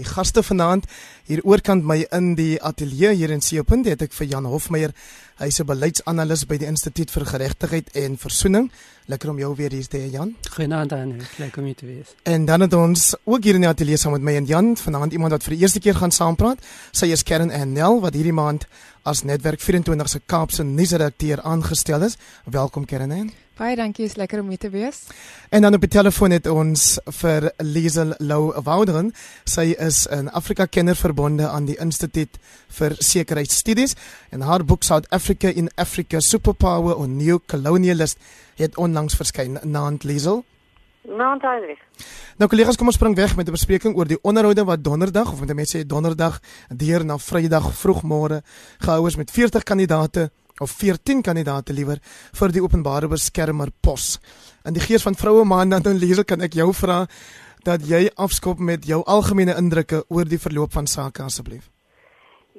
Die gaste vanaand hier oorkant my in die ateljee hier in Seepunt het ek vir Jan Hofmeyer. Hy's 'n beleidsanalis by die Instituut vir Geregtigheid en Versoening. Lekker om jou weer hier te hê Jan. Goeienaand aan u. Lekker om u te wees. En dan het ons ook hier in die ateljee saam met my en Jan vanaand iemand wat vir die eerste keer gaan saampraat. Sy is Karen Annel wat hierdie maand as Netwerk 24 se Kaapse nuusredakteur aangestel is. Welkom Karen Annel. Baie dankie, is lekker om hier te wees. En dan op die telefoon het ons vir Liesel Lou Wouderen. Sy is 'n Afrika kenner verbonde aan die Instituut vir Sekuriteitsstudies en haar boek South Africa in Africa Superpower or New Colonialist het onlangs verskyn. Naand Liesel. Naand Heinrich. Nou kollegas, kom ons spring weg met 'n bespreking oor die onderhoude wat donderdag of met mense sê donderdag deur na Vrydag vroegmôre gehou is met 40 kandidaate of 14 kandidaate liewer vir die openbare beskermer pos. In die gees van vroue maand dan lees kan ek jou vra dat jy afskop met jou algemene indrukke oor die verloop van sake asseblief.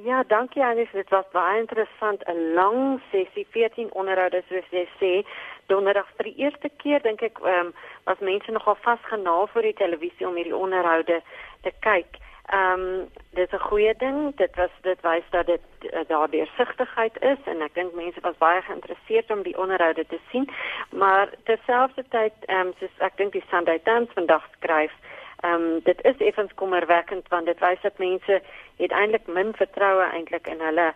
Ja, dankie Anis, dit was baie interessant, 'n lang sessie, 14 onderhoude soos jy sê. Donderdag vir die eerste keer dink ek ehm um, was mense nogal vasgenaal voor die televisie om hierdie onderhoude te kyk. Ehm um, dit is 'n goeie ding. Dit was dit wys dat dit uh, daar deursigtigheid is en ek dink mense was baie geïnteresseerd om die onderhoude te sien. Maar terselfdertyd ehm um, soos ek dink die Sunday Times vandag skryf, ehm um, dit is effens kommerwekkend want dit wys dat mense het eintlik min vertroue eintlik in hulle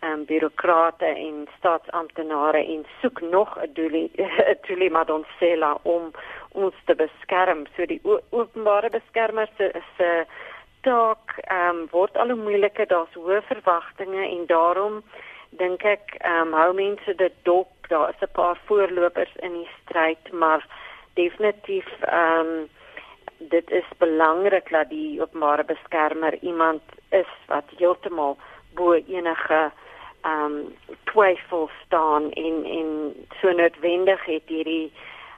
ehm um, bureaukrate en staatsamptenare en soek nog 'n doelie 'n doelie madonsela om ons te beskerm. So die openbare beskermer se se taak ehm um, word al hoe moeiliker. Daar's hoë verwagtinge en daarom dink ek ehm um, hou mense dit dop. Daar is 'n paar voorlopers in die stryd, maar definitief ehm um, dit is belangrik dat die openbare beskermer iemand is wat heeltemal bo enige ehm um, twyfel staan en en so noodwendig het hierdie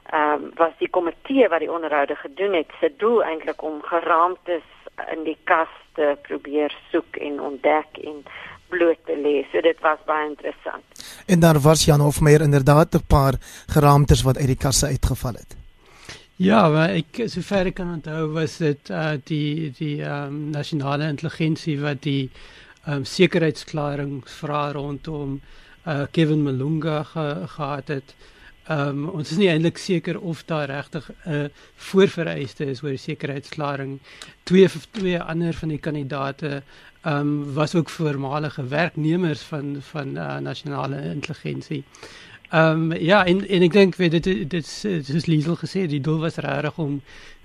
ehm um, was die komitee wat die onderhoude gedoen het se doel eintlik om geraamtes in die kaste probeer soek en ontdek en bloot te lê. So dit was baie interessant. En daar was Jan Hofmeyer inderdaad 'n paar geraamtes wat uit die kasse uitgeval het. Ja, maar ek sover ek kan onthou was dit uh die die ehm um, nasionale intelligensie wat die ehm um, sekuriteitsklaring vra rondom uh Kevin Malunga ge, gehad het. Ehm um, ons is nie eintlik seker of daar regtig 'n uh, voorvereiste is oor sekuriteitsklaring. Twee twee ander van die kandidate ehm um, was ook voormalige werknemers van van uh, nasionale intelligensie. Ehm um, ja, en en ek dink weet dit dit soos Liesel gesê die doel was regtig om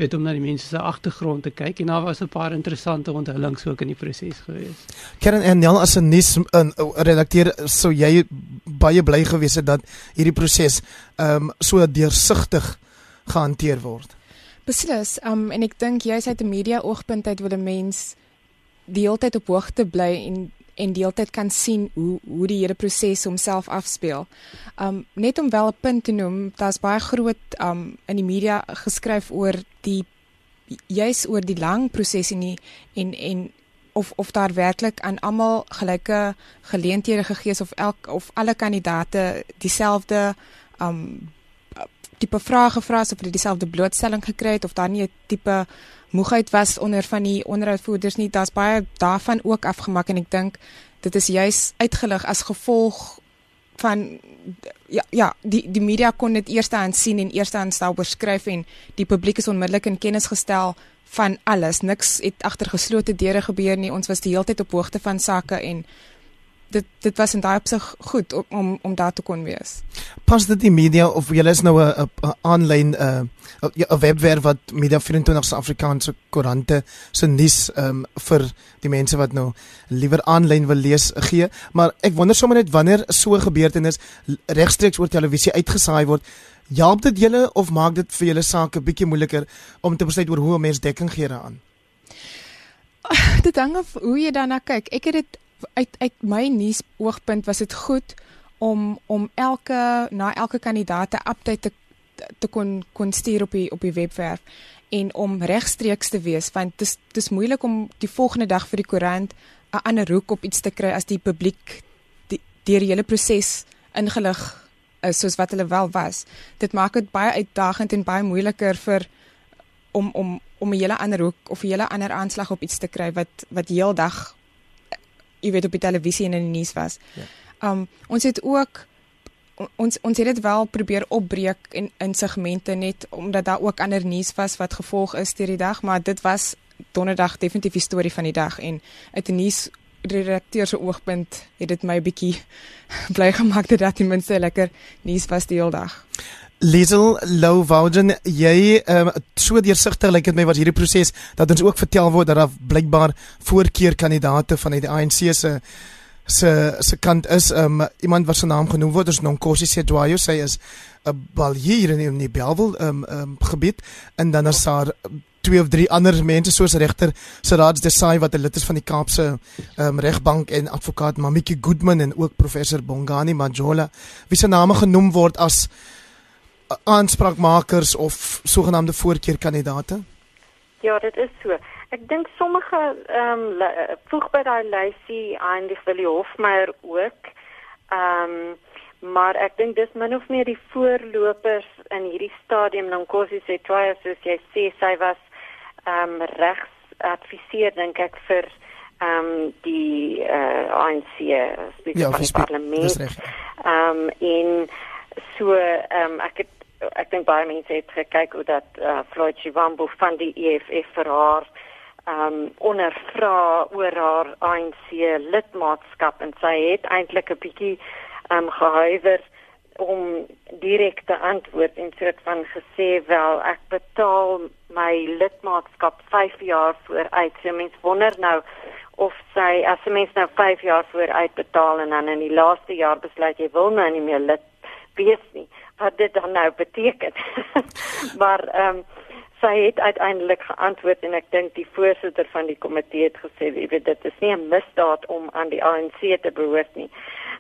weet om na die mense se agtergrond te kyk en daar was 'n paar interessante onthullings ook in die proses gewees. Karen en Nel as 'n nuus 'n redakteur sou jy baie bly gewees het dat hierdie proses ehm um, so deursigtig gehanteer word. Beslis, ehm um, en ek dink jy's uit 'n media oogpunt uit wil 'n mens die hele tyd op hoogte bly en en deeltyd kan sien hoe hoe die hele proses homself afspeel. Um net om wel 'n punt te noem, daar's baie groot um in die media geskryf oor die juis oor die lang proses en die, en en of of daar werklik aan almal gelyke geleenthede gegee is of elk of alle kandidate dieselfde um tipe vrae gevra is of hulle dieselfde blootstelling gekry het of daar nie 'n tipe moegheid was onder van die onderhoudvoerders nie. Daar's baie daarvan ook afgemaak en ek dink dit is juis uitgelig as gevolg van ja ja die die media kon dit eerstehand sien en eerstehand stel beskryf en die publiek is onmiddellik in kennis gestel van alles niks het agter geslote deure gebeur nie ons was die hele tyd op hoogte van sake en dit dit was in daai opsig goed om om, om daar te kon wees. Pas dit die media of julle is nou 'n 'n aanlyn 'n 'n webwerf wat Media 24 se Afrikaanse koerante se nuus um, vir die mense wat nou liewer aanlyn wil lees gee, maar ek wonder sommer net wanneer so 'n gebeurtenis regstreeks oor televisie uitgesaai word, help dit julle of maak dit vir julle sake bietjie moeiliker om te besluit oor hoe 'n mens dekking gee daaraan? Dit hang af hoe jy daarna kyk. Ek het dit uit uit my nuus oogpunt was dit goed om om elke na elke kandidaat 'n update te te kon kon stuur op die op die webwerf en om regstreeks te wees want dit is dis moeilik om die volgende dag vir die koerant 'n ander hoek op iets te kry as die publiek deur die hele proses ingelig is soos wat hulle wel was. Dit maak dit baie uitdagend en baie moeiliker vir om om om 'n hele ander hoek of 'n hele ander aanslag op iets te kry wat wat heeldag jy weet op die televisie en in die nuus was. Ja. Um ons het ook ons ons het dit wel probeer opbreek in in segmente net omdat daar ook ander nuus was wat gevolg is deur die dag, maar dit was donderdag definitief die storie van die dag en uit 'n nuus redakteur se oogpunt het dit my 'n bietjie bly gemaak dat dit ten minste lekker nuus was die hele dag. Liesel Louwagen, jy um, so deursigtig lyk dit my was hierdie proses dat ons ook vertel word dat daar blykbaar voorkeurkandidate van die ANC se se se kant is. Um, iemand wat se naam genoem word is Nonkosi Sedwayo sy is 'n baljier in die Bellville um, um, gebied. En dan is daar twee of drie ander mense soos regter Siraj Desai wat 'n lid is van die Kaapse um, regbank en advokaat Mamiki Goodman en ook professor Bongani Majola wie se name genoem word as aanspraakmakers of sogenaamde voorkeurkandidate Ja, dit is so. Ek dink sommige ehm um, voeg by daai lysie eindig Willie Hofmeyer ook. Ehm um, maar ek dink dis min of meer die voorlopers in hierdie stadium Nkosi Setwaya soos jy sê sy was ehm um, regs adviseer dink ek vir ehm um, die uh, eh, ANC spreek ja, van die parlement. Ehm um, in so ehm um, ek het ek dink baie mense het gekyk hoe dat uh, Floyd Shivambu van die EFF vir haar um ondervra oor haar ANC lidmaatskap en sy het eintlik 'n bietjie um gehuiwer om direk te antwoord en soort van gesê wel ek betaal my lidmaatskap 5 jaar vooruit. So mense wonder nou of sy as mens nou 5 jaar vooruit betaal en dan in die laaste jaar besluit jy wil nou nie meer lid wees nie. Wat dit dan nou beteken. maar ehm um, sy het uiteindelik geantwoord en ek dink die voorsitter van die komitee het gesê jy weet dit is nie 'n misdaad om aan die ANC te behoort nie.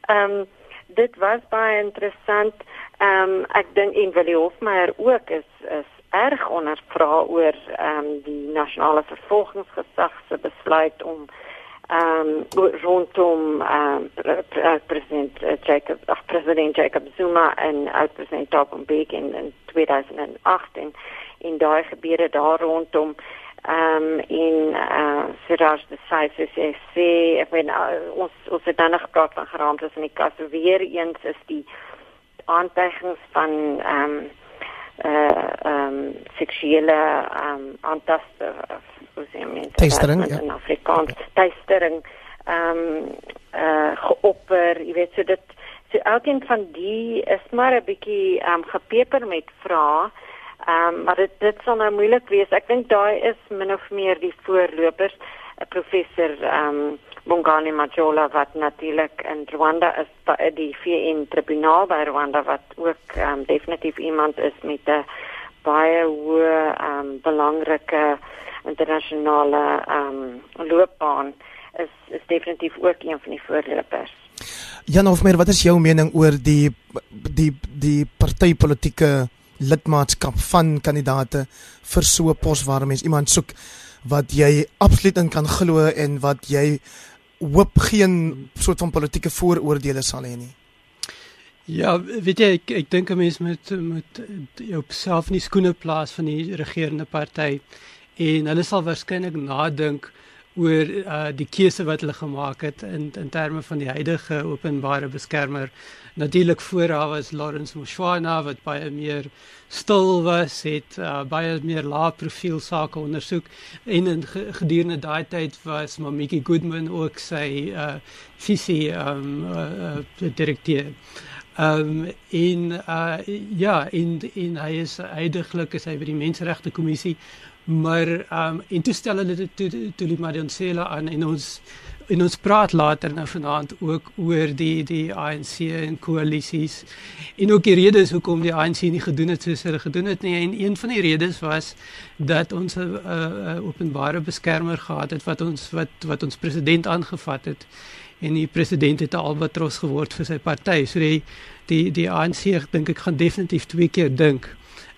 Ehm um, dit was baie interessant. Ehm um, ek dink en Willie Hofmeyer ook is is erg ondervra oor ehm um, die nasionale vervolgingsgesag se besluit om um, rondom ehm um, president uh, Jacob ach, president Jacob Zuma en oud-president Thabo Mbeki in, in 2008 en en daai gebeure daar rondom um, eh uh, Siraj the Size is sê ek weet uh, ons ons het dan nog gepraat van geraamtes in die kas. Weer eens is die aantuigings van um, uh, ehm um, seksuele ehm um, aantaste hoe sê mense teistering ja. in Afrikaans teistering ehm um, eh uh, geopper jy weet so dit so elkeen van die is maar 'n bietjie ehm um, gepeper met vrae Ehm um, maar dit dit sal nou moeilik wees. Ek dink daai is min of meer die voorlopers. 'n Professor ehm um, Bongani Majola wat natuurlik in Rwanda is by die VN tribunaal by Rwanda wat ook um, definitief iemand is met 'n baie hoë um, belangrike internasionale um, loopbaan is is definitief ook een van die voorlopers. Jan Hofmeyer, wat is jou mening oor die die die partytetiese lidmaatskap van kandidate vir so 'n pos waar mens iemand soek wat jy absoluut in kan glo en wat jy hoop geen soort van politieke vooroordeele sal hê nie. Ja, weet jy ek ek dink 'n mens moet moet jouself in die skoene plaas van die regerende party en hulle sal waarskynlik nadink oor uh, die keuse wat hulle gemaak het in in terme van die huidige openbare beskermer. Natuurlik voor haar was Lawrence Mushwana wat baie meer stil was, het uh, baie meer lae profiel sake ondersoek en in gedurende daai tyd was Mamiki Goodman ook sy uh, visie um uh, uh, direkteur. Um in uh ja, in in hy is heidaglik is hy by die menseregte kommissie maar ehm um, en toe stel hulle dit toe toe die Madonsela aan en ons en ons praat later nou vanaand ook oor die die ANC en koalisies. En ook die redes hoekom die ANC nie gedoen het soos hulle gedoen het nie. En een van die redes was dat ons 'n uh, uh, openbare beskermer gehad het wat ons wat wat ons president aangevat het. En die president het 'n albatros geword vir sy party so die die die ANC dink ek gaan definitief twee keer dink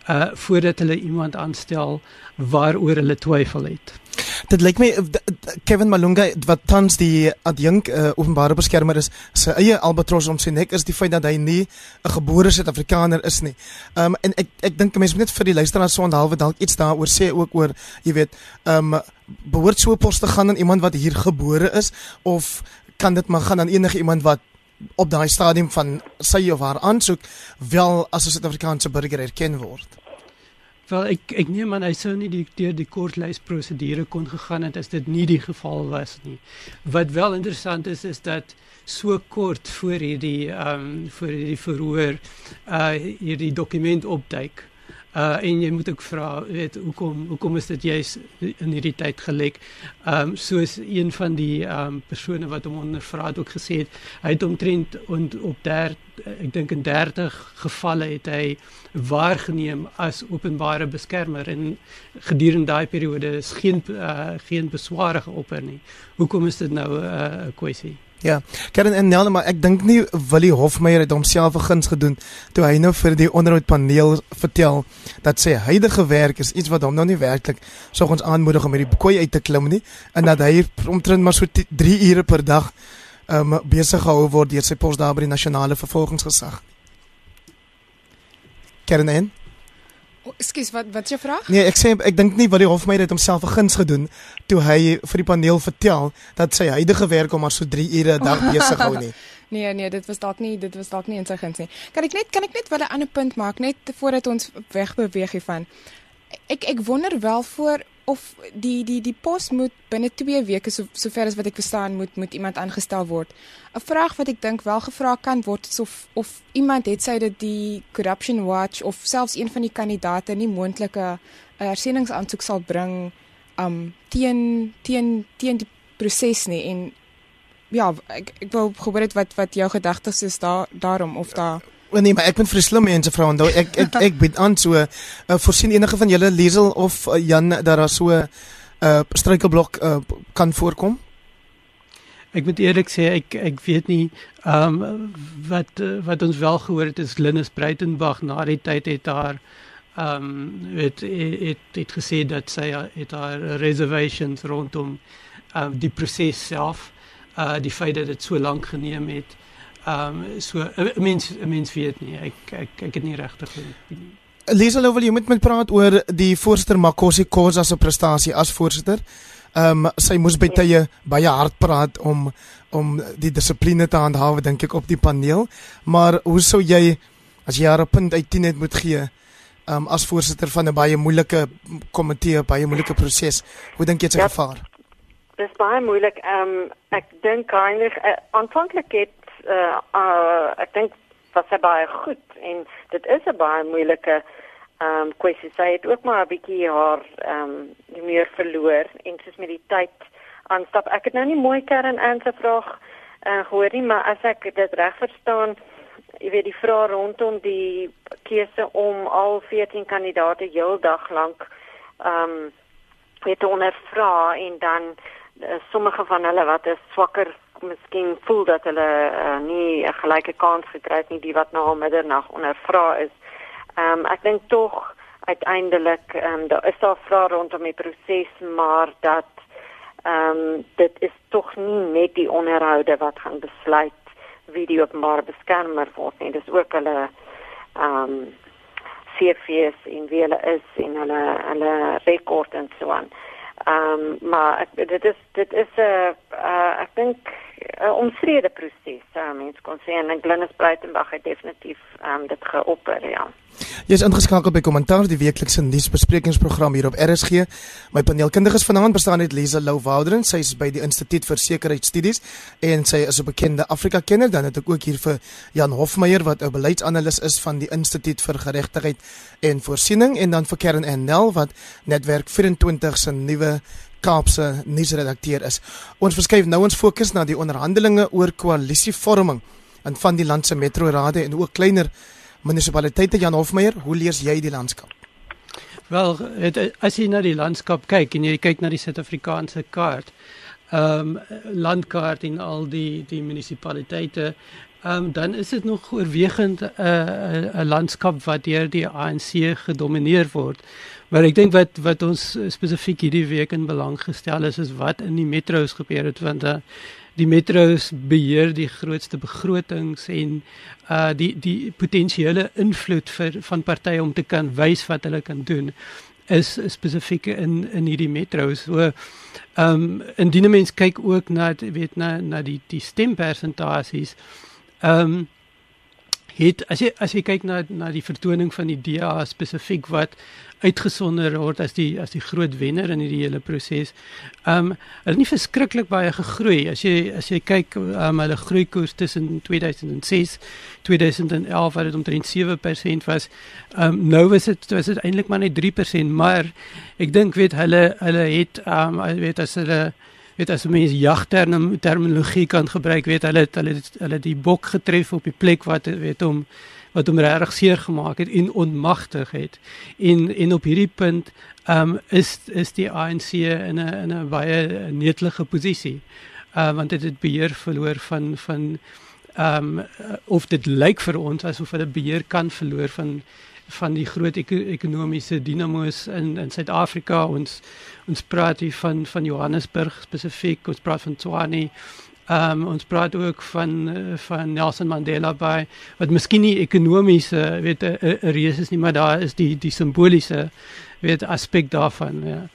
uh voordat hulle iemand aanstel waaroor hulle twyfel het. Dit lyk my Kevin Malunga wat tans die adjunk uh, openbare beskermer is, sy eie albatros om sy nek is die feit dat hy nie 'n gebore Suid-Afrikaner is nie. Ehm um, en ek ek dink mense moet net vir die luisteraars so onthaalwe dalk iets daaroor sê ook oor jy weet ehm um, behoort so 'n pos te gaan aan iemand wat hier gebore is of kan dit maar gaan aan enige iemand wat op daai stadium van sy of haar aansoek wel as 'n Suid-Afrikaanse burger erken word. Wel ek ek neem aan hy sou nie die deur die kortlys prosedure kon gegaan het as dit nie die geval was nie. Wat wel interessant is is dat so kort voor hierdie ehm um, voor hierdie verhoor uh hierdie dokument opduik. Uh en jy moet ook vra, weet, hoekom hoekom is dit juis in hierdie tyd gelek? Ehm um, soos een van die ehm um, persone wat hom ondervra het ook gesê het, hy het omtrent ont, op der ek dink in 30 gevalle het hy waargeneem as openbare beskermer en gedurende daai periode is geen uh, geen besware geopper nie. Hoekom is dit nou 'n uh, kwessie? Ja, Karen en Nel, maar ek dink nie Willie Hofmeyer het homself 'n guns gedoen toe hy nou vir die onderhoudpaneel vertel dat sy huidige werk is iets wat hom nou nie werklik sou ons aanmoedig om hierdie koei uit te klim nie en dat hy omtrent maar so 3 ure per dag um, besig gehou word deur sy pos daar by die nasionale vervolgingsgesag. Karen en Ekskuus, wat wat is jou vraag? Nee, ek sê ek dink nie wat die hofmeester het homself 'n guns gedoen toe hy vir die paneel vertel dat sy huidige werk hom maar so 3 ure 'n dag besig hou nie. Nee, nee, dit was dalk nie, dit was dalk nie in sy guns nie. Kan ek net kan ek net wel 'n ander punt maak net voordat ons wegbeweeg hiervan. Ek ek wonder wel voor of die die die pos moet binne 2 weke so sover as wat ek verstaan moet moet iemand aangestel word. 'n Vraag wat ek dink wel gevra kan word is of of iemand het sy dit die corruption watch of selfs een van die kandidate nie moontlike hersieningsaansoek sal bring um teen teen teen die proses nie en ja ek ek wou gehoor het wat wat jou gedagtes is daar daarom of daar Oh, nee, maar ek ben vir slim mense vra onthou ek ek ek bied aan so uh, voorsien enige van julle Liesel of uh, Jan dat daar so 'n uh, struikelblok uh, kan voorkom. Ek moet eerlik sê ek ek weet nie ehm um, wat wat ons wel gehoor het is Linus Breitenberg na die tyd het daar ehm um, het, het het het gesê dat sy het haar reservations rondom um, die proses self uh die feit dat dit so lank geneem het. Ehm um, so 'n mens 'n mens weet nie. Ek ek ek het nie regtig Lisa Lou wil jy met my praat oor die voorsitter Makosi Khoza se prestasie as voorsitter. Ehm um, sy moes by tye baie hard praat om om die dissipline te handhaaf dink ek op die paneel. Maar hoe sou jy as jy haar 'n punt uit 10 het moet gee ehm um, as voorsitter van 'n baie moeilike komitee, baie moeilike proses. Hoe dink jy dit se ja, gevaar? Dis baie moeilik. Ehm um, ek dink eintlik uh, aanvanklik het uh, uh ek dink was sy baie goed en dit is 'n baie moeilike ehm um, kwessie. Sy het ook maar 'n bietjie haar ehm um, meer verloor en soos met die tyd aanstap. Ek het nou nie mooi kern aan sy vraag uh, gehoor nie, maar as ek dit reg verstaan, jy weet die vraag rondom die keuse om al 14 kandidate heeldag lank ehm um, het ondervra en dan sommige van hulle wat 'n swakker miskien voel dat hulle uh, nie 'n gelyke kans gekry het nie die wat nou al middernag ondervra is. Ehm um, ek dink tog uiteindelik ehm um, daar is daar vrae rondom die proses maar dat ehm um, dit is tog nie net die onderhoude wat gaan besluit wie die openbare beskermer word nie. Dis ook hulle ehm um, CVS in wie hulle is en hulle hulle rekord en so aan. Ehm um, maar ek, dit is dit is 'n uh, uh, ek dink 'n omstrede proses, uh, mens kon sê en Glenys Breitenberg het definitief um, dit geopper, ja. Jy is ingeskakel by Kommentaar die weeklikse nuusbesprekingsprogram hier op RSG. My paneelkundiges vanaand bestaan uit Lisa Lou Wouderen, sy is by die Instituut vir Sekuriteitsstudies en sy is 'n bekende Afrika-kenner. Dan het ek ook hier vir Jan Hofmeyer wat 'n beleidsanalis is van die Instituut vir Geregtigheid en Voorsiening en dan vir Kern en Nel wat Netwerk 24 se nuwe Kaapse nuusredakteur is. Ons verskuif nou ons fokus na die onderhandelinge oor koalisievorming in van die land se metrorade en ook kleiner munisipaliteite. Jan Hofmeyer, hoe lees jy die landskap? Wel, het, as jy na die landskap kyk en jy kyk na die Suid-Afrikaanse kaart, ehm um, landkaart en al die die munisipaliteite um, dan is dit nog oorwegend 'n uh, 'n landskap wat deur die ANC gedomeineer word. Maar ek dink wat wat ons spesifiek hierdie week in belang gestel is is wat in die metro's gebeur het want uh, die metro's beheer die grootste begrotings en uh die die potensiële invloed vir van partye om te kan wys wat hulle kan doen is spesifiek in in hierdie metro's. So ehm um, indien mense kyk ook na weet na na die die stempersentasies ehm um, het as jy as jy kyk na na die vertoning van die DA spesifiek wat uitgesonder word as die as die groot wenner in hierdie hele proses. Um hulle het nie verskriklik baie gegroei as jy as jy kyk um hulle groeikoers tussen 2006 2011 wat dit omtrent 7% was. Um nou was dit was dit eintlik maar net 3%, maar ek dink weet hulle hulle het um weet as hulle weet as mense jagterminologie kan gebruik, weet hulle hulle hulle die bok getref op die plek wat weet om wat hom regtig seer gemaak het en onmagtig het. En en op hierdie punt um is is die ANC in 'n in 'n baie netelige posisie. Uh want dit het beheer verloor van van um of dit lyk vir ons asof hulle beheer kan verloor van van die groot ek ekonomiese dinamo's in in Suid-Afrika ons ons praat hier van van Johannesburg spesifiek ons praat van Tshwane Ehm um, ons praat ook van eh, van Nelson Mandela by wat miskien nie ekonomiese weet 'n reus is nie maar daar is die die simboliese weet aspek daarvan ja.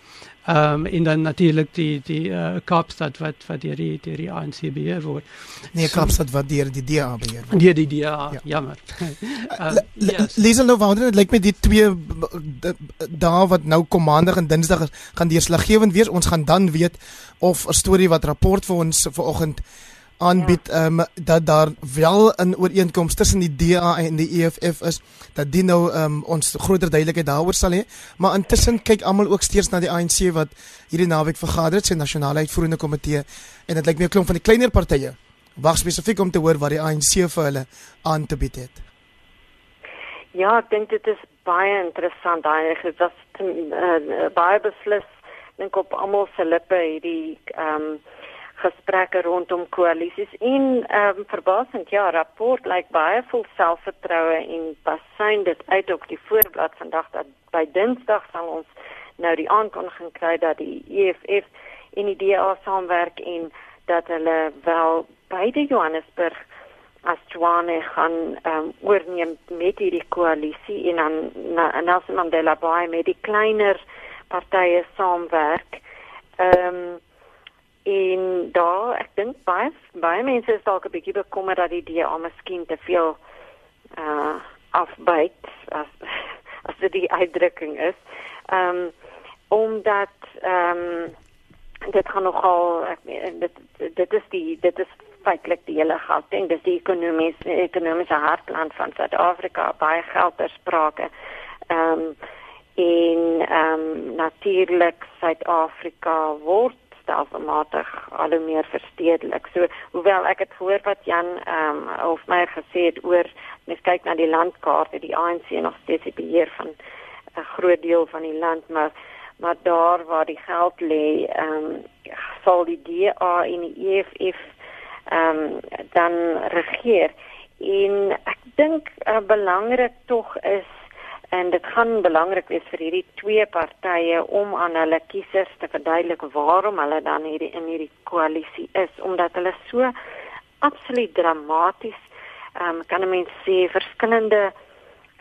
Ehm um, en dan natuurlik die die uh, Kaapstad wat wat deur die deur die ANC beheer word. Nee, so, Kaapstad wat deur die DA beheer word. Deur die DA, ja. jammer. uh, yes. Lees nou wonder dit lyk met die twee dae wat nou kommander en Dinsdag gaan deurslaggewend wees. Ons gaan dan weet of 'n storie wat rapport vir ons vanoggend aanbied ja. um, dat daar wel 'n ooreenkoms tussen die DA en die EFF is dat dit nou um, ons groter duidelikheid daaroor sal hê maar intussen kyk almal ook steeds na die ANC wat hierdie naweek vergader het sy nasionale uitvoerende komitee en dit lyk my 'n klomp van die kleiner partye wag spesifiek om te hoor wat die ANC vir hulle aan te bied het Ja, ek dink dit is baie interessant daai dit was uh, baie beslis dink op almal se lippe hierdie ehm um, gesprekke rondom koalisies en ehm um, verbasend ja rapport lyk like baie vol selfvertroue en basyn dit uit op die voorblad vandag dat by Dinsdag sal ons nou die aankondiging kry dat die EFF en die DA saamwerk en dat hulle wel beide Johannesburg as Tshwane gaan ehm um, oorneem met hierdie koalisie en dan Nelson Mandela Bay met die kleiner partye saamwerk. Ehm um, En daar, ek dink baie baie mense is dalk 'n bietjie bekommerd dat die DA miskien te veel uh afbyt as as dit die uitdrukking is. Ehm um, omdat ehm um, dit gaan nogal ek dit dit is die dit is feitelik die hele Gauteng, dis die ekonomiese ekonomiese hartland van Suid-Afrika, baie geld ter sprake. Ehm um, en ehm um, natuurlik Suid-Afrika word stelselmatig al hoe meer verstedelik. So hoewel ek het gehoor wat Jan ehm um, of my gesê het oor mens kyk na die landkaart, die ANC nog steeds die beheer van 'n groot deel van die land, maar maar daar waar die geld lê, ehm um, sal die DA en die EFF ehm um, dan regeer. En ek dink uh, belangrik tog is en dit gaan belangrik wees vir hierdie twee partye om aan hulle kiesers te verduidelik waarom hulle dan hierdie in hierdie koalisie is omdat hulle so absoluut dramaties ehm um, kan mense sê verskillende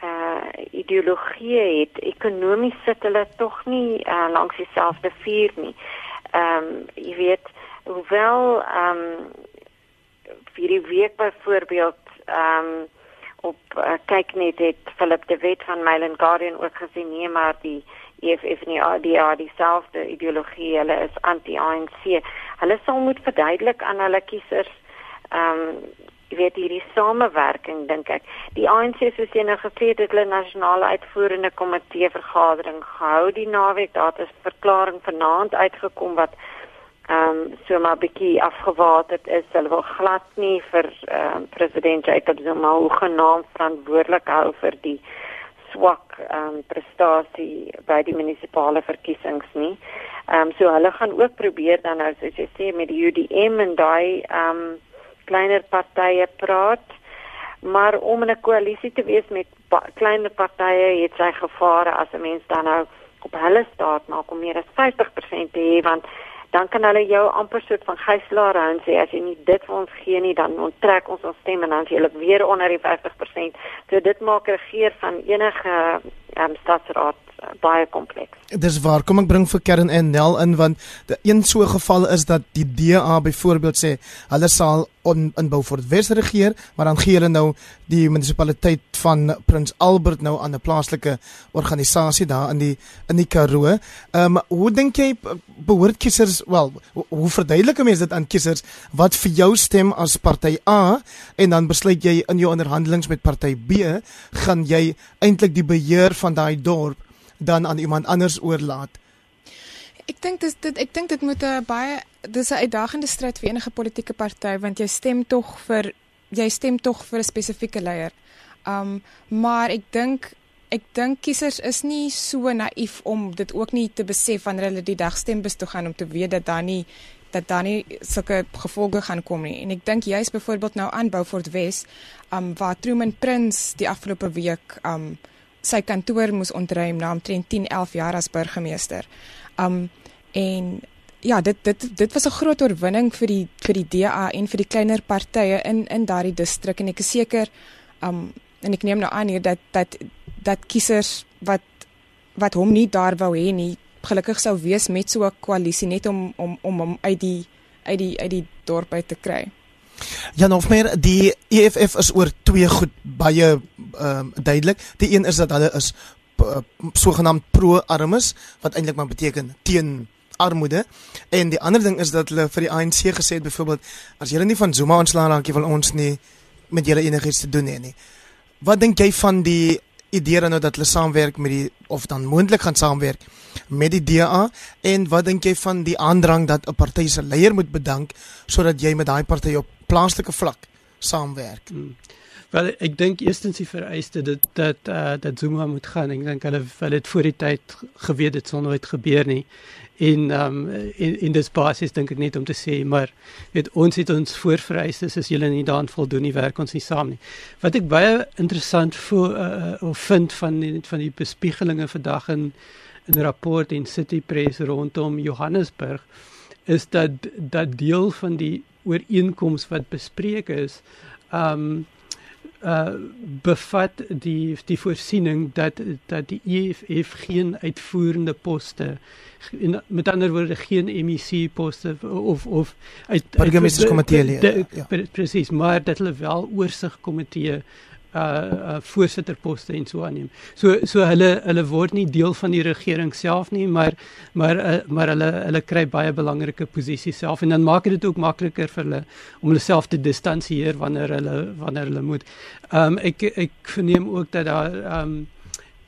uh ideologieë het ekonomies sit hulle tog nie uh, langs dieselfde vuur nie. Ehm um, jy weet hoewel ehm um, vir die week byvoorbeeld ehm um, op uh, kyk net het Philip de Wet van Myland Guardian ook gesê nee maar die EFF en die ADA dieselfde ideologie hulle is anti-ANC hulle sal moet verduidelik aan hulle kiesers ehm um, jy weet hierdie samewerking dink ek. Die ANC soos jy nou gesê het het hulle nasionale uitvoerende komitee vergadering gehou. Die naweek daar het 'n verklaring vanaand uitgekom wat ehm um, so maar bietjie afgewaterd is. Hulle wil glad nie vir ehm um, president Jacob Zuma hoegenaamd verantwoordelik hou vir die swak ehm um, prestasie by die munisipale verkiesings nie. Ehm um, so hulle gaan ook probeer dan nou soos jy sê met die UDM en daai ehm um, kleiner partye praat maar om in 'n koalisie te wees met pa kleiner partye het sy gevare as 'n mens dan nou op hulle staat maak om meer as 50% te hê want dan kan hulle jou amper soort van gijslaar hou en sê as jy nie dit vir ons gee nie dan onttrek ons ons stem en dan is jy weer onder die 50%. So dit maak regeer van enige um, stadsraad baie kompleks. Dis waar. Kom ek bring vir Kern en Nel in want die een so geval is dat die DA byvoorbeeld sê hulle sal on, in Beaufort Wes regeer, maar dan gee hulle nou die munisipaliteit van Prins Albert nou aan 'n plaaslike organisasie daar in die in die Karoo. Ehm um, hoe dink jy behoort kiesers wel hoe, verduidelik mense dit aan kiesers wat vir jou stem as party A en dan besluit jy in jou onderhandelinge met party B gaan jy eintlik die beheer van daai dorp dan aan iemand anders oorlaat. Ek dink dis dit ek dink dit moet 'n baie dis 'n uitdagende stryd vir enige politieke party want jy stem tog vir jy stem tog vir 'n spesifieke leier. Um maar ek dink ek dink kiesers is nie so naïef om dit ook nie te besef wanneer hulle die dag stembus toe gaan om te weet dat daar nie dat daar nie sulke gevolge gaan kom nie. En ek dink juist byvoorbeeld nou aan Beaufort Wes, um waar Truman Prince die afgelope week um sy kantoor moes ontruim na omtrent 10, 11 jaar as burgemeester. Um en ja, dit dit dit was 'n groot oorwinning vir die vir die DA en vir die kleiner partye in in daardie distrik en ek is seker um en ek neem nou aan hier dat dat dat kiesers wat wat hom nie daar wou hê nie gelukkig sou wees met so 'n koalisie net om om om hom uit die uit die uit die dorp uit te kry. Ja, nog meer die EFF is oor twee goed baie ehm um, duidelik. Die een is dat hulle is sogenaamd pro-armes wat eintlik maar beteken teen armoede en die ander ding is dat hulle vir die ANC gesê het byvoorbeeld as julle nie van Zuma ontslaan raak jy wil ons nie met julle enigiets te doen hê nie. Wat dink jy van die idee dan nou dat hulle saamwerk met die of dan moontlik gaan saamwerk met die DA en wat dink jy van die aandrang dat 'n party se leier moet bedank sodat jy met daai party op plaaslike vlak saamwerk? Hmm. Wel ek dink eerstens die vereiste dat dat uh, dat Zuma moet gaan. Ek dink hulle hulle het voor die tyd geweet dit sou nooit gebeur nie in ehm um, in in dis basis dink ek net om te sê maar weet ons het ons voorvereistes as julle nie daan voldoen nie werk ons nie saam nie. Wat ek baie interessant voel uh, of vind van die, van die bespiegelinge vandag in in 'n rapport in City Press rondom Johannesburg is dat dat deel van die ooreenkoms wat bespreek is ehm um, uh bevat die die voorsiening dat dat die EFF geen uitvoerende poste en met ander woorde geen MEC poste of of uit burgemeesterskomitee ja. presies maar dat hulle wel oorsigkomitee uh, uh voorsitterposte en so aanneem. So so hulle hulle word nie deel van die regering self nie, maar maar uh, maar hulle hulle kry baie belangrike posisies self en dan maak dit ook makliker vir hulle om hulle self te distansieer wanneer hulle wanneer hulle moet. Um ek ek verneem ook dat daar um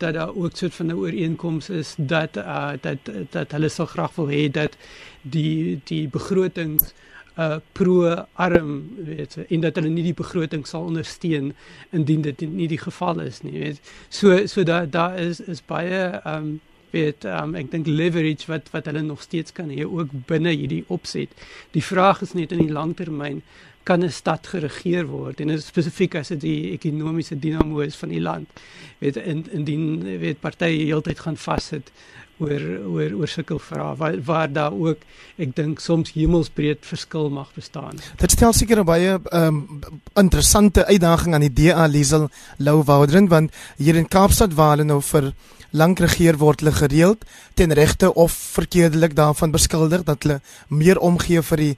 dat daar ook soort van 'n ooreenkoms is dat uh dat dat hulle so graag wil hê dat die die begrotings uh pro-arm weet en dat hulle nie die begroting sal ondersteun indien dit nie die geval is nie weet. So so daar daar is is baie um weet um ek dink leverage wat wat hulle nog steeds kan hê ook binne hierdie opset. Die vraag is net in die langtermyn kan 'n stad geregeer word? En spesifiek as dit die ekonomiese dinamo is van die land. Weet in indien weet partye heeltyd gaan vassit oor oor oor sulke vrae waar, waar daar ook ek dink soms hemelsbreed verskil mag bestaan. Dit stel seker baie um, interessante uitdaging aan die DA Liesel Lou Woudren want hier in Kaapstad waar hulle nou vir lank regeer word hulle gereeld ten regte of verkeerdelik daarvan beskuldig dat hulle meer omgee vir die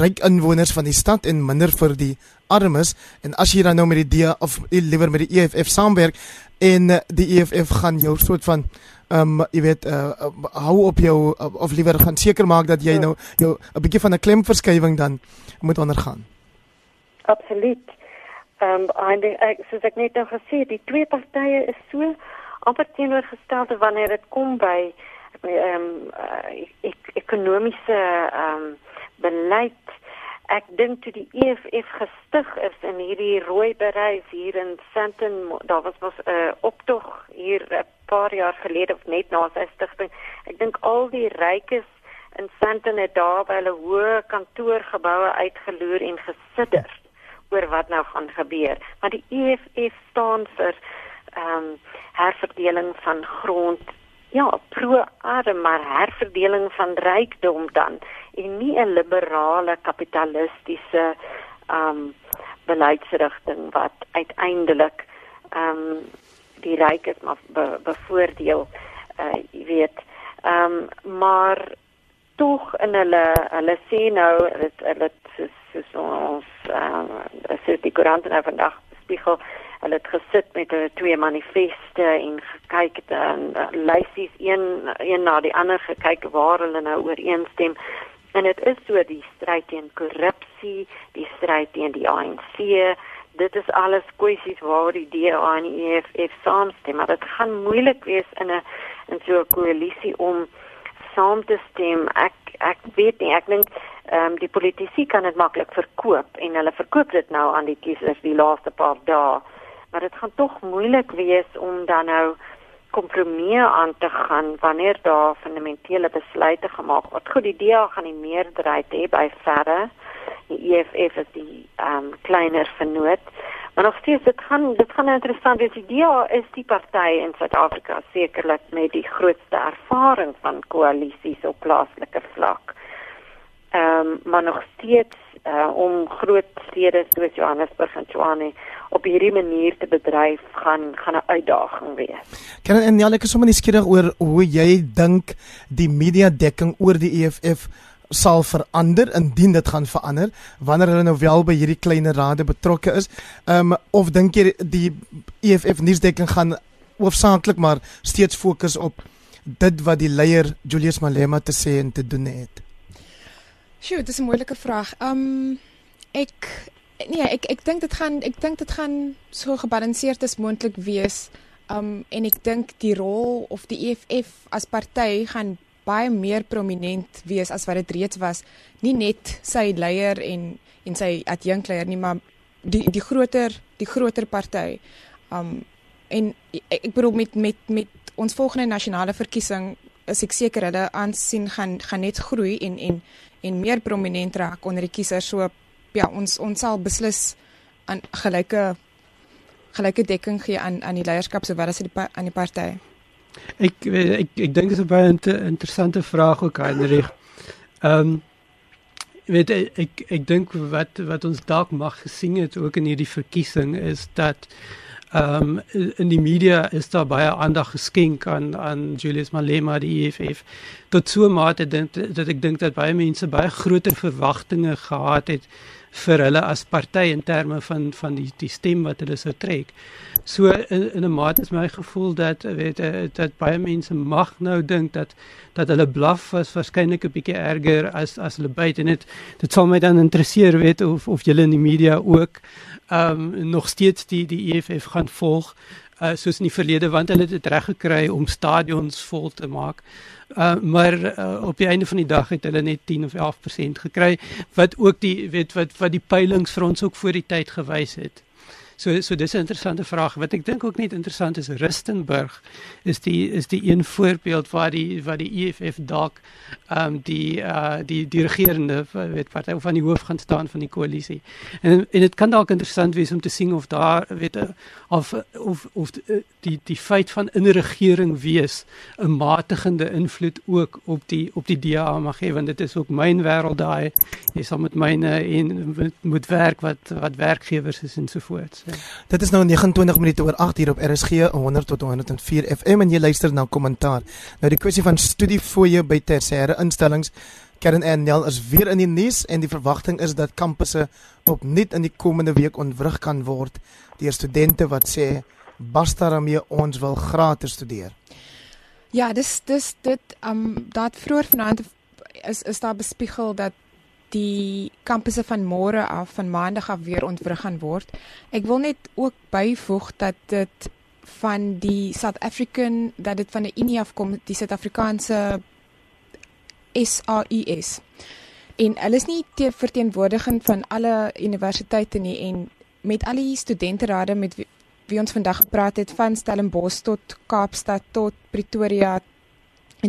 ryk inwoners van die stad en minder vir die armes en as jy dan nou met die DA of liewer met die EFF saamwerk en uh, die EFF gaan jou soort van ehm um, jy weet uh, hou op jou uh, of liewer gaan seker maak dat jy ja. nou jou 'n bietjie van 'n klemverskywing dan moet ondergaan. Absoluut. Ehm um, ek soos ek net nou gesê die twee partye is so amper teenoorgestelde wanneer dit kom by ehm um, uh, ek, ekonomiese ehm um, beleid ek dink toe die EFF gestig is in hierdie rooi bereis hier in Sandton daar was was 'n uh, optog hier 'n paar jaar gelede of net na sy stigting ek dink al die rykes in Sandton het daar by hulle hoë kantoorgeboue uitgeloer en gesidder oor wat nou gaan gebeur. Want die EFF staan vir ehm um, herverdeling van grond. Ja, pro-arm maar herverdeling van rykdom dan. En nie 'n liberale kapitalistiese ehm um, beleidsrigting wat uiteindelik ehm um, die rykes maar be, bevoordeel uh jy weet. Ehm um, maar tog in hulle hulle sê nou dit hulle soos ons ehm um, sê die koerant nou vandag spiegel hulle het gesit met hulle twee manifeste en gekyk en uh, lysies een een na die ander gekyk waar hulle nou ooreenstem. En dit is so die stryd teen korrupsie die stryd teen die ANC dit is alles kwessies waar die DA en die EFF saamstem maar dit gaan moeilik wees in 'n in so 'n koalisie om saam te stem. Ek ek weet nie, ek dink ehm um, die politici kan dit maklik verkoop en hulle verkoop dit nou aan die kiesers die laaste paar dae. Maar dit gaan tog moeilik wees om dan nou kompromie aan te gaan wanneer daar fundamentele besluite gemaak word. Goed, die DA gaan die meerderheid hê by verre. Die EFF is die ehm um, kleiner vernoot. Maar nog steeds dit gaan dit gaan interessant wees. Die DA is die party in Suid-Afrika sekerlik met die grootste ervaring van koalisies op plaaslike vlak. Ehm um, maar nog steeds uh, om groot stede soos Johannesburg en Tshwane op hierdie manier te bedryf gaan gaan 'n uitdaging wees. Kan en ja, ek is sommer nuuskierig oor hoe jy dink die media dekking oor die EFF sal verander indien dit gaan verander wanneer hulle nou wel by hierdie kleiner rade betrokke is. Ehm um, of dink jy die EFF nuusdekking gaan hoofsaaklik maar steeds fokus op dit wat die leier Julius Malema te sê en te doen het? Sjoe, dit is 'n moeilike vraag. Ehm um, ek nee, ek ek dink dit gaan ek dink dit gaan so gebalanseerd as moontlik wees. Um en ek dink die rol of die EFF as party gaan baie meer prominent wees as wat dit reeds was. Nie net sy leier en en sy adjunkleier nie, maar die die groter die groter party. Um en ek, ek bedoel met met met ons volgende nasionale verkiesing is ek seker hulle aansien gaan gaan net groei en en en meer prominent raak onder die kiesers. So ja, ons ons sal beslis aan gelyke gelyke dekking gee aan aan die leierskap sowel as aan die party. Ek ek ek dink dit is 'n baie inter, interessante vraag ook Heinrich. Ehm um, weet ek ek dink wat wat ons dalk mag gesien het ook in hierdie verkiesing is dat ehm um, in die media is daar baie aandag geskenk aan aan Julius Malema die EFF. Tot so mate dat dat ek dink dat baie mense baie groter verwagtinge gehad het vir hulle as party in terme van van die die stem wat hulle sou trek. So in, in 'n mate is my gevoel dat weet eh, dat baie mense mag nou dink dat dat hulle blaf was waarskynlik 'n bietjie erger as as hulle byt en dit dit sal my dan interesseer weet of of julle in die media ook ehm um, nog steeds die die EFF gaan volg uh, soos in die verlede want hulle het dit reg gekry om stadions vol te maak. Uh, maar uh, op die einde van die dag het hulle net 10 of 11% gekry wat ook die weet wat wat die peilings vir ons ook voor die tyd gewys het. So so dis 'n interessante vraag. Wat ek dink ook net interessant is Rustenburg is die is die een voorbeeld waar die waar die EFF dalk ehm um, die uh die die regerende weet party van die hoof gaan staan van die koalisie. En en dit kan dalk interessant wees om te sien of daar weet of of of die die feit van inregering wees 'n matigende invloed ook op die op die DA mag hê want dit is ook myn wêreld daai jy sal met myne en moet werk wat wat werkgewers is en so voort. Dit is nou 29 minute oor 8 hier op RSG 100 tot 104 FM en jy luister na kommentaar. Nou die kwessie van studiefooie by tersiêre instellings Kern en Nel is weer in die nuus en die verwagting is dat kampusse opnuut in die komende week ontwrig kan word deur studente wat sê basta daarmee ons wil gratis studeer. Ja, dis dis dit um dat vroeër vanaand is is daar bespiegel dat die kampusse van môre af van maandag af weer ontwrig gaan word. Ek wil net ook byvoeg dat dit van die South African dat dit van 'n Unie afkom, die Suid-Afrikaanse SAUS. En hulle is nie te verteenwoordiging van alle universiteite nie en met al die studenterade met wie, wie ons vandag gepraat het van Stellenbosch tot Kaapstad tot Pretoria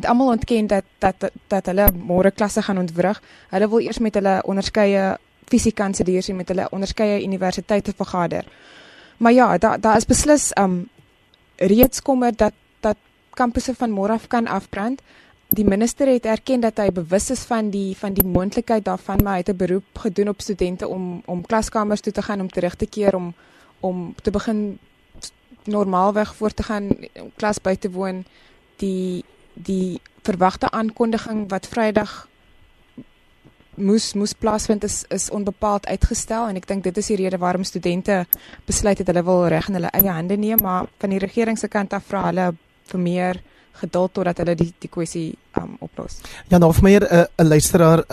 het almal ontken dat dat dat hulle môre klasse gaan ontwrig. Hulle wil eers met hulle onderskeie fisiekanseliers met hulle onderskeie universiteite vergader. Maar ja, daar daar is beslis um reeds kommer dat dat kampusse van môre af kan afbrand. Die minister het erken dat hy bewus is van die van die moontlikheid daarvan, maar hy het 'n beroep gedoen op studente om om klaskamers toe te gaan om terug te keer om om te begin normaalweg voort te gaan klas by te woon. Die die verwagte aankondiging wat Vrydag moes moes plaasvind is is onbepaald uitgestel en ek dink dit is die rede waarom studente besluit het hulle wil reg in hulle eie hande neem, maar van die regering se kant af vra hulle vir meer geduld totdat hulle die die kwessie um, oplos. Ja, nou vir my 'n luisteraar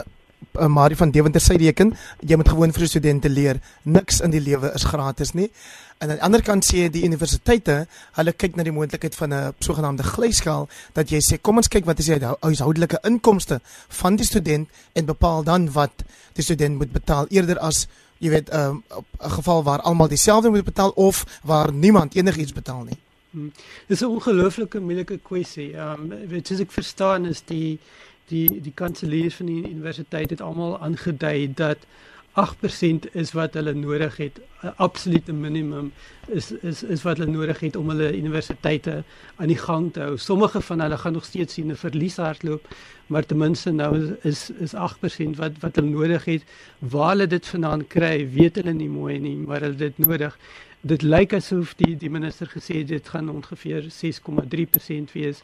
uh, Marie van Deventer sê reken, jy moet gewoon vir studente leer. Niks in die lewe is gratis nie. En aan die ander kant sê die universiteite, hulle kyk na die moontlikheid van 'n sogenaamde glyskaal dat jy sê kom ons kyk wat is die huishoudelike inkomste van die student en bepaal dan wat die student moet betaal eerder as jy weet 'n um, 'n geval waar almal dieselfde moet betaal of waar niemand enigiets betaal nie. Hmm. Dis 'n ongelooflike moeilike kwessie. Ehm um, as ek verstaan is die die die kanseliers van die universiteit het almal aangedui dat 8% is wat hulle nodig het. 'n Absolute minimum is is is wat hulle nodig het om hulle universiteite aan die gang te hou. Sommige van hulle gaan nog steeds sien 'n verlies hardloop, maar ten minste nou is is 8% wat wat hulle nodig het. Waar hulle dit vandaan kry, weet hulle nie mooi nie, maar hulle dit nodig dit lyk asof die die minister gesê het dit gaan ongeveer 6,3% wees.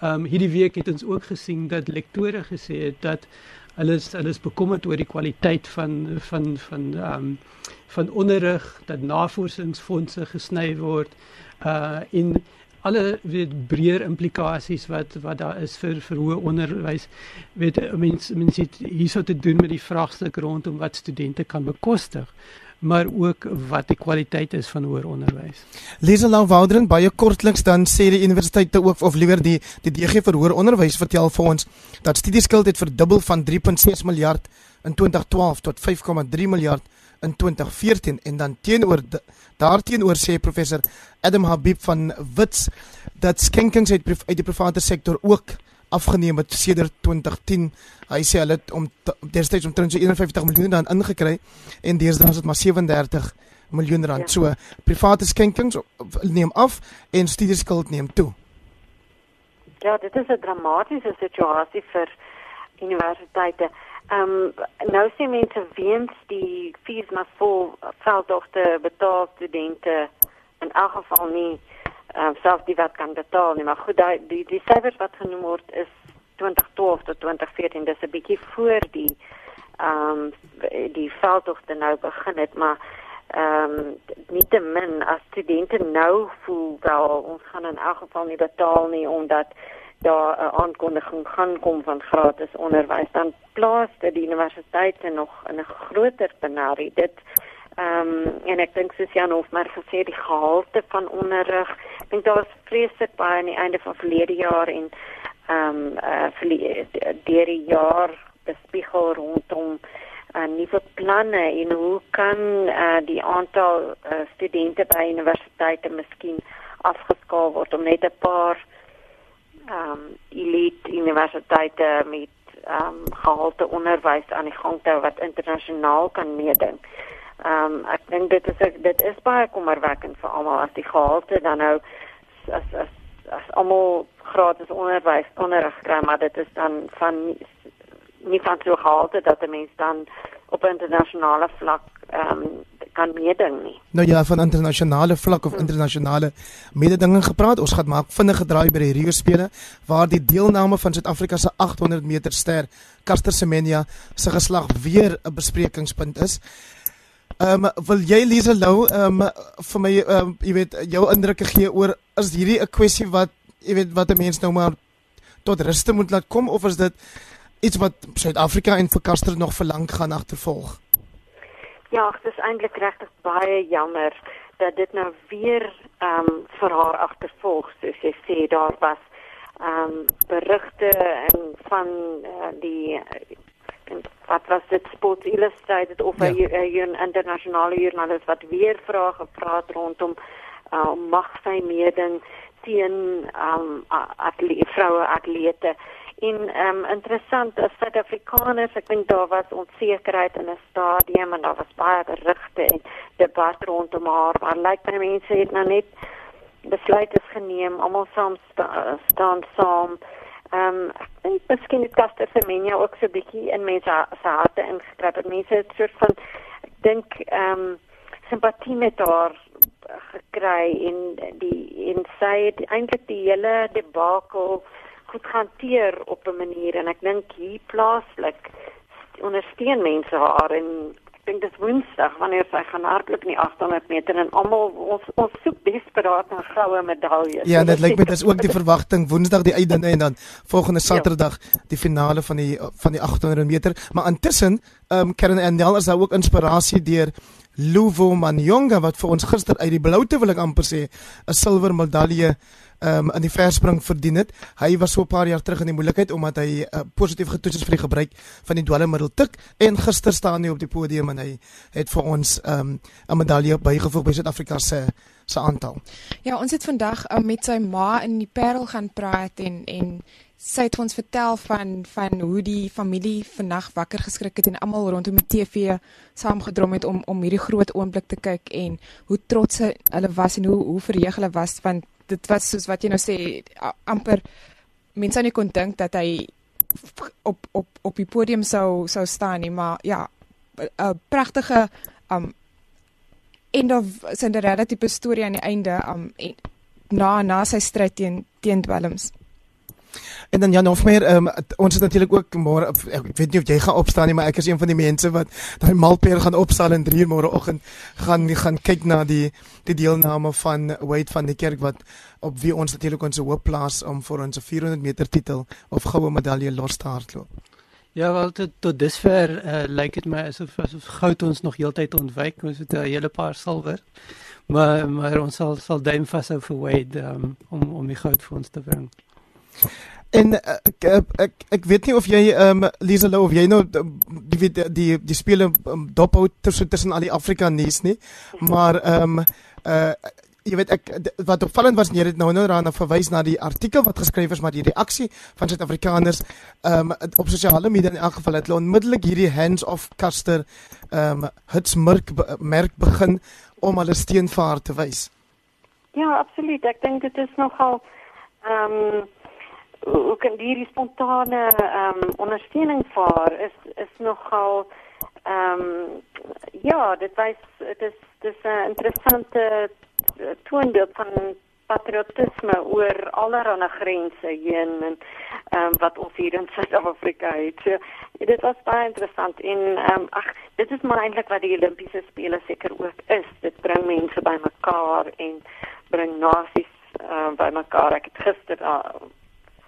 Ehm um, hierdie week het ons ook gesien dat lektore gesê het dat hulle is hulle is bekommerd oor die kwaliteit van van van ehm um, van onderrig dat navorsingsfondse gesny word uh in alle weet breër implikasies wat wat daar is vir vir hoë onderwys. Weet mense mense hierso te doen met die vraagstuk rondom wat studente kan bekostig maar ook wat die kwaliteit is van hoër onderwys. Liesel nou Woudering baie kortliks dan sê die universiteite ook of liewer die die DG vir hoër onderwys vertel vir ons dat studieskuld het verdubbel van 3.6 miljard in 2012 tot 5.3 miljard in 2014 en dan teenoor daarteenoor sê professor Adam Habib van Wits dat skenkings uit uit die private sektor ook afgeneem het sedert 2010. Hy sê hulle het om destyds omtrent so 51 miljoen rand ingekry en deesdae is dit maar 37 miljoen rand. Ja. So private skenkings neem af en studieskuld neem toe. Ja, dit is 'n dramatiese situasie vir universiteite. Ehm um, nou sien mense weens die fees maar vol veldogte betaal studente in elk geval nie uh, selfs die wat kan betaal nie maar goed die die, die syfers wat genoem word is 2012 tot 2014 dis 'n bietjie voor die ehm um, die veldtogte nou begin het maar ehm um, nie te min as studente nou voel wel ons gaan in elk geval nie betaal nie omdat daar 'n aankondiging gaan kom van gratis onderwys dan plaas dit die universiteite nog in 'n groter penarie. Dit Ehm um, en ek dink soos Jan Hofmer gesê die gehalte van onderrig, ek dink daar was vreeslik baie aan die einde van verlede jaar en ehm um, uh deur die jaar bespiegel rondom uh, nuwe planne en hoe kan uh, die aantal uh, studente by universiteite miskien afgeskaal word om net 'n paar ehm um, elite universiteite met ehm um, gehalte onderwys aan die gang te hou wat internasionaal kan meeding. Ehm um, ek dink dit is dit is baie kommerwekkend vir almal as die gehalte dan nou as as as almal gratis onderwys onderrig kry, maar dit is dan van nie van so gehalte dat 'n mens dan op internasionale vlak ehm um, kan meeding nie. Nou ja, van internasionale vlak of internasionale mededinging gepraat. Ons gaan maak vinnige draai by die Rio spele waar die deelname van Suid-Afrika se 800 meter ster Caster Semenya se geslag weer 'n besprekingspunt is. Ehm um, wil jy Lise Lou ehm um, vir my ehm um, jy weet jou indrukke gee oor is hierdie 'n kwessie wat jy weet wat 'n mens nou maar tot ruste moet laat kom of is dit iets wat Suid-Afrika en vir Kaster nog vir lank gaan agtervolg? Ja, dit is eintlik regtig baie jammer dat dit nou weer ehm um, vir haar agtervolg soos jy sê daar was ehm um, berigte en van uh, die en wat was dit Sports Illustrated of 'n ja. internasionale joernalis wat weer vrae gepraat rondom uh, mag sy meeding teen um, atlete vroue atlete En um, interessant as Suid-Afrikaners, ek dink daar was onsekerheid in 'n stadium en daar was baie berigte en debat rondom haar, maar lyk like my mense het nou net besluit is geneem, almal saam sta, staan saam. Ehm um, ek dink miskien het Caster Semenya ook so 'n bietjie in mense se harte ingetrap. Mense het soort van ek dink ehm um, simpatie met haar gekry en die en sy het eintlik die hele debakel goed hanteer op 'n manier en ek dink hier plaaslik ondersteun mense haar en dink dit is Woensdag wanneer sy gaan hardloop in die 800 meter en almal ons ons soek desperaat na goue medaljes. Ja, dit lyk my dis ook die verwagting Woensdag die einde en dan volgende ja. Saterdag die finale van die van die 800 meter, maar intussen ehm um, Karen Endel is daar ook inspirasie deur Luvo Manyonga wat vir ons gister uit die bloute wil ek amper sê 'n silwer medalje um, in die verspring verdien het. Hy was so 'n paar jaar terug in die moeilikheid omdat hy uh, positief getoets is vir die gebruik van die dwelmmiddel tik en gister staan hy op die podium en hy het vir ons ehm, 'n um, medalje bygevoeg by Suid-Afrika se se aantal. Ja, ons het vandag uh, met sy ma in die Parel gaan praat en en sy het ons vertel van van hoe die familie vannag wakker geskrik het en almal rondom die TV saamgedrom het om om hierdie groot oomblik te kyk en hoe trots hulle was en hoe hoe verheug hulle was van dit was soos wat jy nou sê amper mense nie kon dink dat hy op op op die podium sou sou staan nie maar ja 'n pragtige um end of Cinderella tipe storie aan die einde um en, na na sy stryd teen teen dwelms En dan Jan Hofmeyer, um, ons is natuurlik ook môre ek weet nie of jy gaan opstaan nie, maar ek is een van die mense wat daai malpeer gaan opstaan in 3 môreoggend gaan gaan kyk na die die deelname van Wade van die kerk wat op wie ons natuurlik ons hoop plaas om vir ons 400 meter titel of goue medalje los te hardloop. Ja, wel tot, tot dusver uh, lyk dit my asof asof goud ons nog heeltyd ontwyk. Ons het 'n hele paar silwer. Maar maar ons sal sal duim vashou vir Wade um, om om die goud vir ons te bring. En eh, ek ek ek, ek weet nie of jy ehm um, Lisa Lou of jy nou die die die, die spele um, dophou tussen tussen al die Afrika nuus nie. Maar ehm um, uh jy weet ek wat opvallend was nie dit nou nou daarna verwys na die artikel wat geskryf is maar die reaksie van Suid-Afrikaners ehm um, op sosiale media in elk geval het hulle onmiddellik hierdie hands off Caster ehm um, hitsmerk merk begin om hulle steun vir haar te wys. Ja, absoluut. Ek dink dit is nogal ehm um, hoe kan hierdie spontane ehm um, ondersteuning vir is is nogal ehm um, ja, dit wys dit is dis 'n interessante toonbeeld van patriotisme oor allerlei grense heen en ehm um, wat ons hier in Suid-Afrika het. So, dit was baie interessant en ehm um, ag, dit is maar eintlik wat die Olimpiese spele seker ook is. Dit bring mense bymekaar en bring nasies uh, bymekaar. Ek het gister uh,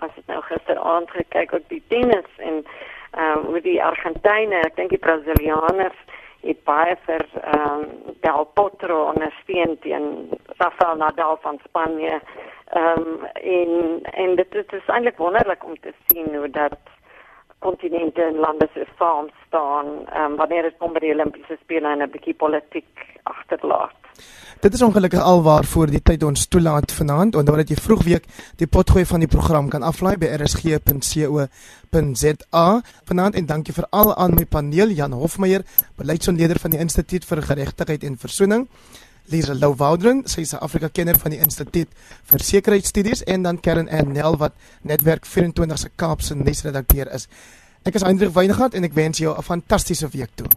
as ek nou gisteraand gekyk op die tennis en ehm um, met die Argentynë, ek dink die Brasilianers het baie vir ehm um, Del Potro ondersteun teen Rafael Nadal van Spanje. Ehm um, en en dit, dit is eintlik wonderlik om te sien hoe dat kontinente en lande se saam staan um, wanneer dit kom by die Olimpiese spele en 'n bietjie politiek agterlaat. Dit is ongelukkig alwaar voor die tyd ons toelaat vanaand dan dat jy vroegweek die potgooi van die program kan aflaai by rsg.co.za. Vanaand en dankie vir al aan my paneel Jan Hofmeyer, beleidsontleder van die Instituut vir Geregtigheid en Versoening. Lisa Lou Woudren, sy is 'n Afrika kenner van die Instituut vir Sekuriteitsstudies en dan Karen Nel wat netwerk 24 se Kaapse nuusredakteur is. Ek is Hendrik Weingart en ek wens jou 'n fantastiese week toe.